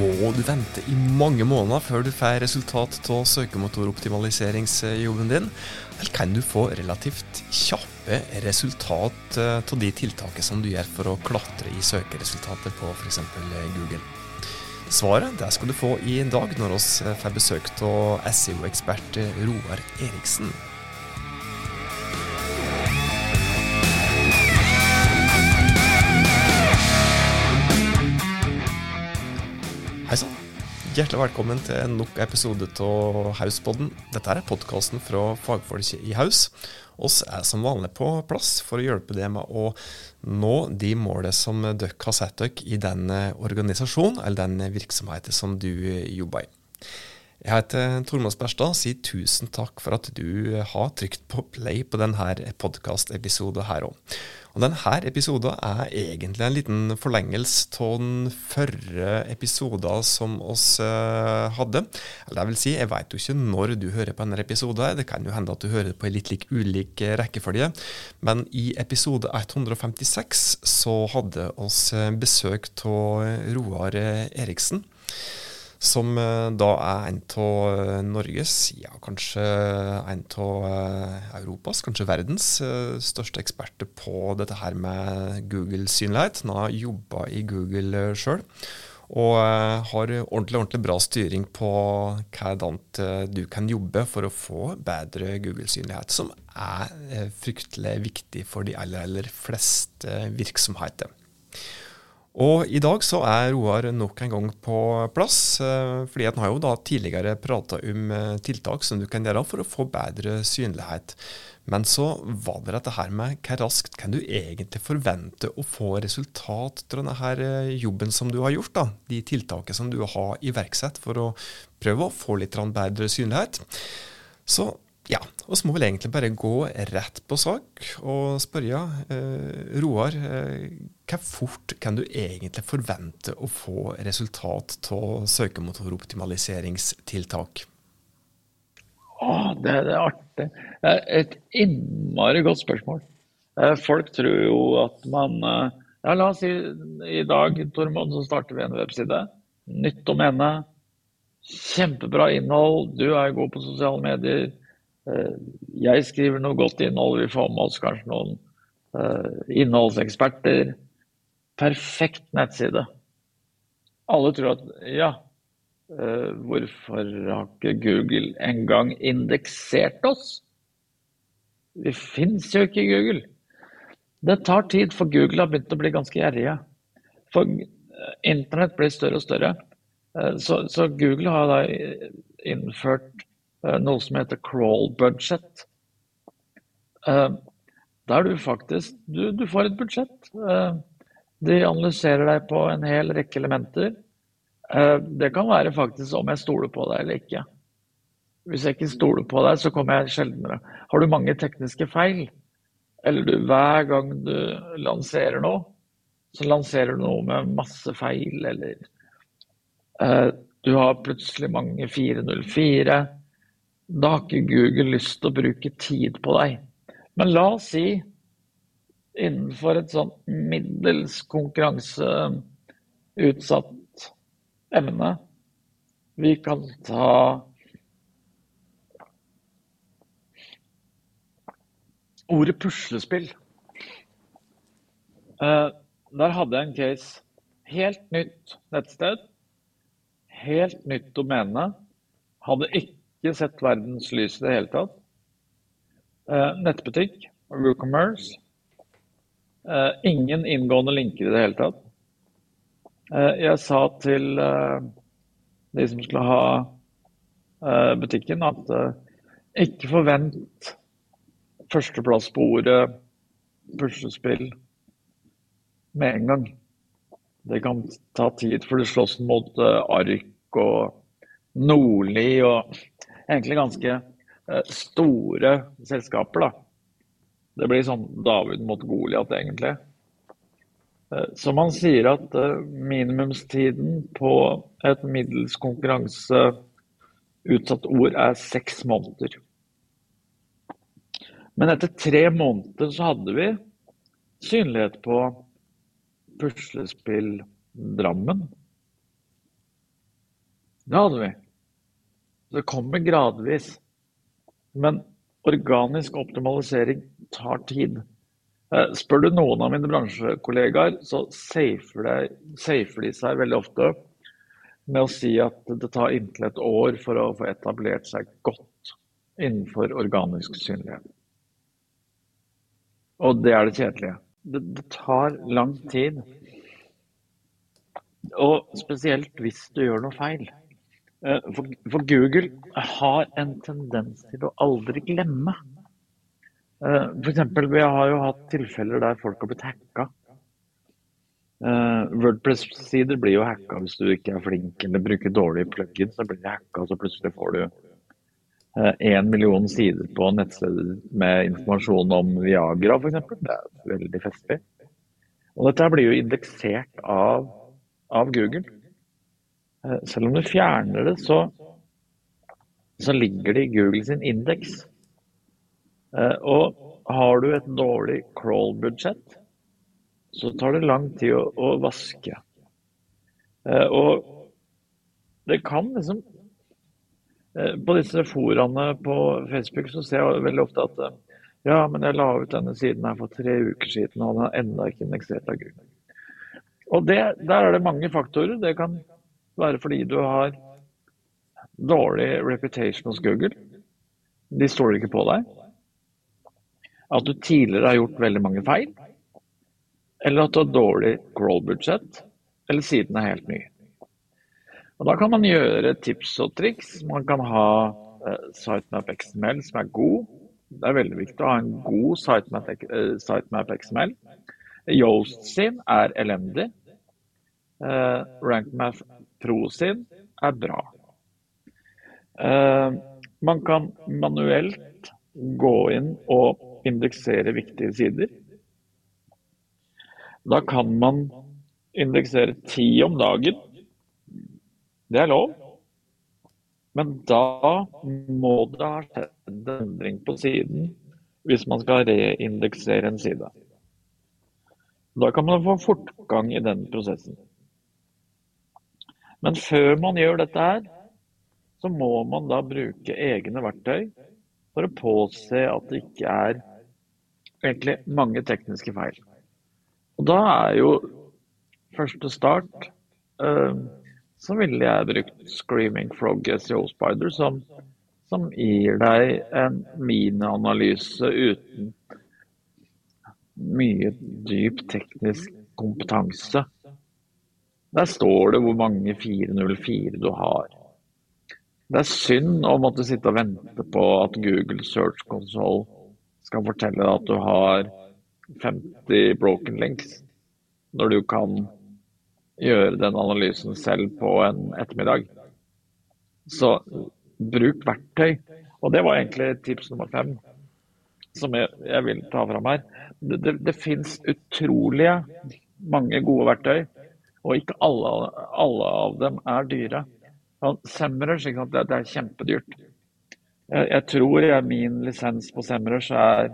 Må du vente i mange måneder før du får resultat av søkemotoroptimaliseringsjobben din? Eller kan du få relativt kjappe resultat av de tiltakene som du gjør for å klatre i søkeresultatet på f.eks. Google? Svaret det skal du få i dag når vi får besøk av SEO-ekspert Roar Eriksen. Hjertelig velkommen til nok episode av Hauspodden. Dette er podkasten fra fagfolk i Haus. Oss er som vanlig på plass for å hjelpe deg med å nå de målene som dere har satt dere i den organisasjonen eller den virksomheten som du jobber i. Jeg heter Tormod Sperstad og sier tusen takk for at du har trykt på play på denne podkastepisoden her òg. Og denne episoden er egentlig en liten forlengelse av den forrige episoden som oss uh, hadde. Eller jeg vil si, jeg vet jo ikke når du hører på denne episoden. Det kan jo hende at du hører på en litt lik ulik rekkefølge. Men i episode 156 så hadde oss besøk av Roar Eriksen som da er en av Norges, ja kanskje en av Europas, kanskje verdens største eksperter på dette her med Google-synlighet. Han har jobba i Google sjøl. Og har ordentlig ordentlig bra styring på hva du kan jobbe for å få bedre Google-synlighet, som er fryktelig viktig for de aller, aller fleste virksomheter. Og i dag så er Roar nok en gang på plass, fordi han har jo da tidligere prata om tiltak som du kan gjøre for å få bedre synlighet. Men så var det dette her med hvor raskt kan du egentlig forvente å få resultat av denne jobben som du har gjort, da, de tiltakene som du har iverksatt for å prøve å få litt bedre synlighet. Så ja, vi må vel egentlig bare gå rett på sak og spørre eh, Roar, eh, hvor fort kan du egentlig forvente å få resultat av søkemotoroptimaliseringstiltak? Åh, det, det er artig. Et innmari godt spørsmål. Folk tror jo at man Ja, la oss si i dag, Tormod, så starter vi en webside. Nytt domene. mene. Kjempebra innhold. Du er god på sosiale medier. Jeg skriver noe godt innhold. Vi får med oss kanskje noen innholdseksperter. Perfekt nettside. Alle tror at ja, hvorfor har ikke Google engang indeksert oss? Vi fins jo ikke i Google. Det tar tid, for Google har begynt å bli ganske gjerrige. For internett blir større og større. Så, så Google har da innført noe som heter crawl budget. Der du faktisk du, du får et budsjett. De analyserer deg på en hel rekke elementer. Det kan være faktisk om jeg stoler på deg eller ikke. Hvis jeg ikke stoler på deg, så kommer jeg sjeldnere. Har du mange tekniske feil, eller du hver gang du lanserer noe, så lanserer du noe med masse feil, eller du har plutselig mange 404. Da har ikke Google lyst til å bruke tid på deg. Men la oss si innenfor et sånn middels konkurranseutsatt emne. Vi kan ta ordet puslespill. Der hadde jeg en case. Helt nytt nettsted. Helt nytt domene. Hadde ikke sett verdens lys i det hele tatt. Nettbutikk, WooCommerce. Ingen inngående linker i det hele tatt. Jeg sa til de som skulle ha butikken at ikke forvent førsteplass på ordet puslespill med en gang. Det kan ta tid, for du slåss mot Ark og Nordli og egentlig ganske store selskaper da. Det blir sånn David mot Goliat egentlig. Så man sier at minimumstiden på et middels konkurranseutsatt ord er seks måneder. Men etter tre måneder så hadde vi synlighet på Puslespill Drammen. Det hadde vi. Det kommer gradvis. Men organisk optimalisering tar tid. Eh, spør du noen av mine bransjekollegaer, så safer, de seg veldig ofte med å si at det tar inntil et år for å få etablert seg godt innenfor organisk synlighet. Og det er det kjedelige. Det, det tar lang tid. Og spesielt hvis du gjør noe feil. Eh, for, for Google har en tendens til å aldri glemme. Eh, F.eks. vi har jo hatt tilfeller der folk har blitt hacka. Uh, Wordpress-sider blir jo hacka hvis du ikke er flink eller bruker dårlige plugins. Så blir de hacka, så plutselig får du én million sider på nettsteder med informasjon om Viagra f.eks. Det er veldig festlig. Og dette blir jo indeksert av, av Google. Uh, selv om du fjerner det, så, så ligger det i Google sin indeks. og har du et dårlig crawl-budsjett, så tar det lang tid å, å vaske. Eh, og det kan liksom eh, På disse foraene på Facebook så ser jeg veldig ofte at eh, ja, men jeg la ut denne siden her for tre uker siden, og den er ennå ikke indeksert av Google. Og det, Der er det mange faktorer. Det kan være fordi du har dårlig reputation hos Google. De stoler ikke på deg. At du tidligere har gjort veldig mange feil eller at du har dårlig crawl-budsjett, eller siden er helt ny. Og Da kan man gjøre tips og triks. Man kan ha uh, sitemap XML som er god. Det er veldig viktig å ha en god sitemap, uh, sitemap XML. Yoast sin er elendig. Uh, RankMath Pro sin er bra. Uh, man kan manuelt gå inn og indeksere viktige sider. Da kan man indeksere ti om dagen. Det er lov. Men da må det ha skjedd en endring på siden hvis man skal reindeksere en side. Da kan man få fortgang i den prosessen. Men før man gjør dette her, så må man da bruke egne verktøy for å påse at det ikke er egentlig mange tekniske feil. Og da er jo første start uh, så ville jeg brukt Screaming Frog SEO Spider, som, som gir deg en minianalyse uten mye dyp teknisk kompetanse. Der står det hvor mange 404 du har. Det er synd å måtte sitte og vente på at Google Search Console skal fortelle deg at du har 50 broken links, når du kan gjøre den analysen selv på en ettermiddag. Så bruk verktøy. Og det var egentlig tips nummer fem som jeg, jeg vil ta fram her. Det, det, det fins utrolige mange gode verktøy, og ikke alle, alle av dem er dyre. Semrush, det, det, er kjempedyrt. Jeg, jeg tror jeg, min lisens på Semrush er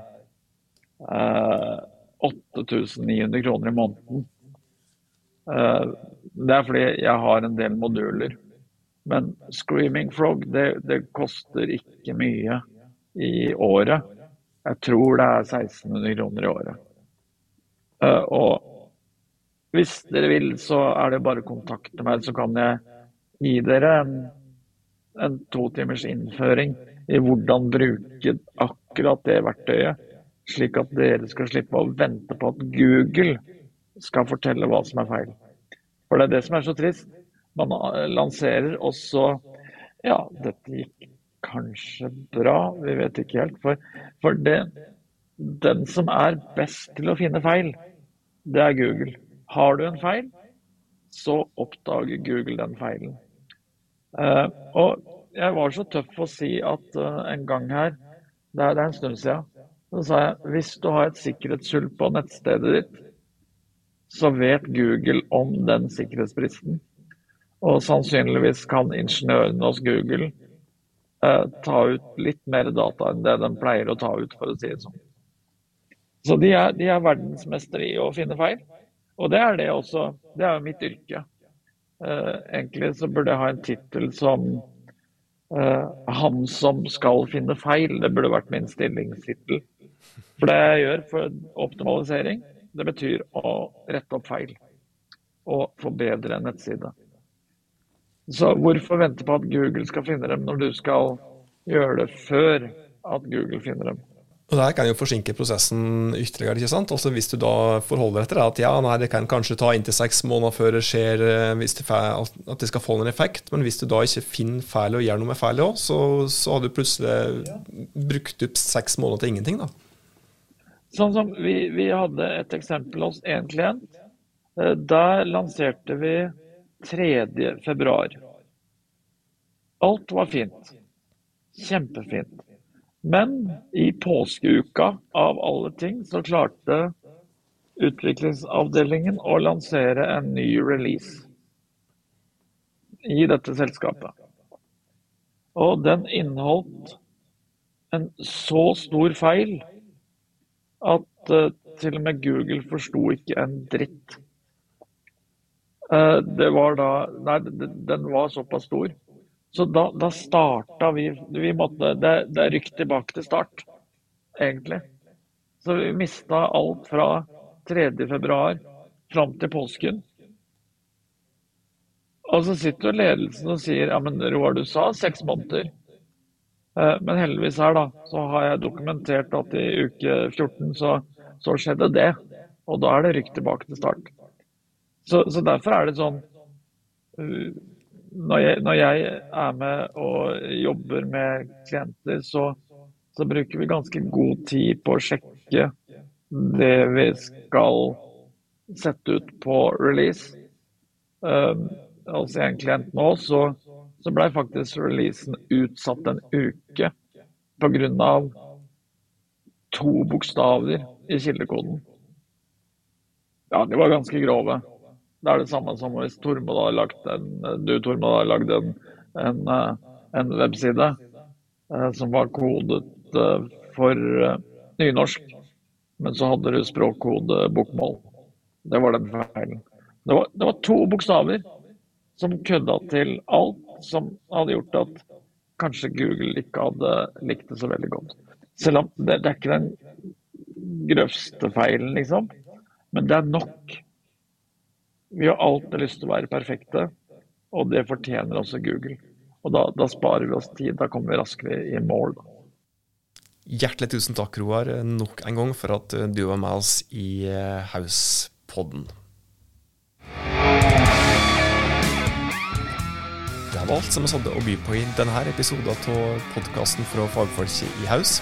8900 eh, kroner i måneden. Eh, det er fordi jeg har en del moduler. Men Screaming Frog, det, det koster ikke mye i året. Jeg tror det er 1600 kroner i året. Eh, og hvis dere vil, så er det bare å kontakte meg, så kan jeg gi dere en, en to timers innføring i hvordan bruke akkurat det verktøyet slik at dere skal slippe å vente på at Google skal fortelle hva som er feil. For det er det som er så trist. Man lanserer også Ja, dette gikk kanskje bra, vi vet ikke helt. For, for det, den som er best til å finne feil, det er Google. Har du en feil, så oppdager Google den feilen. Uh, og jeg var så tøff å si at uh, en gang her, det er, det er en stund siden, så sa jeg hvis du har et sikkerhetshull på nettstedet ditt, så vet Google om den sikkerhetsbristen. Og sannsynligvis kan ingeniørene hos Google eh, ta ut litt mer data enn det de pleier å ta ut, for å si det sånn. Så de er, de er verdensmestere i å finne feil. Og det er det også. Det er jo mitt yrke. Uh, egentlig så burde jeg ha en tittel som uh, 'Han som skal finne feil'. Det burde vært min stillingstittel. For det jeg gjør for optimalisering, det betyr å rette opp feil. Og forbedre en nettside. Så hvorfor vente på at Google skal finne dem, når du skal gjøre det før at Google finner dem? Og Det kan jo forsinke prosessen ytterligere. ikke sant? Altså Hvis du da forholder deg til at ja, nei, det kan kanskje ta inntil seks måneder før det skjer eh, det at det skal få en effekt, men hvis du da ikke finner feil og gjør noe med feilet òg, så, så har du plutselig brukt opp seks måneder til ingenting. da. Sånn som vi, vi hadde et eksempel hos en klient. Eh, der lanserte vi 3. februar. Alt var fint. Kjempefint. Men i påskeuka, av alle ting, så klarte utviklingsavdelingen å lansere en ny release i dette selskapet. Og den inneholdt en så stor feil at uh, til og med Google forsto ikke en dritt. Uh, det var da Nei, den var såpass stor så da, da starta vi Vi måtte Det, det er rykk tilbake til start, egentlig. Så vi mista alt fra 3.2 fram til påsken. Og så sitter jo ledelsen og sier ja, men Roar, du sa seks måneder. Eh, men heldigvis her, da, så har jeg dokumentert at i uke 14 så, så skjedde det. Og da er det rykk tilbake til start. Så, så derfor er det sånn uh, når jeg, når jeg, er med og jobber med klienter, så, så, bruker vi ganske god tid på å sjekke det vi skal sette ut på release. Um, altså en klient nå, så, så ble faktisk releasen utsatt en uke pga. to bokstaver i kildekoden. Ja, de var ganske grove. Det er det samme som hvis Tormod har lagt en, du Tormod har lagd en, en, eh, en webside eh, som var kodet eh, for nynorsk, men så hadde du språkkode bokmål. Det var den feilen. Det var, det var to bokstaver som kødda til alt som hadde gjort at kanskje Google ikke hadde likt det så veldig godt. Selv om det, det er ikke den grøvste feilen, liksom. Men det er nok vi har alltid lyst til å være perfekte, og det fortjener også Google. Og da, da sparer vi oss tid. Da kommer vi raskere i mål. Hjertelig tusen takk, Roar, nok en gang for at du var med oss i eh, Hauspodden. Det var alt som vi hadde å by på i denne episoden av podkasten fra fagfolket i Haus.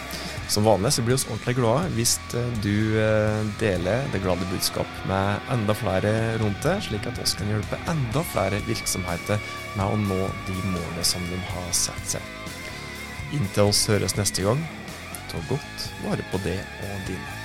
Som vanlig så blir vi ordentlig glade hvis eh, du eh, deler det glade budskap med enda flere rundt deg, slik at oss kan hjelpe enda flere virksomheter med å nå de målene som de har satt seg. Inntil oss høres neste gang, ta godt vare på det og dine.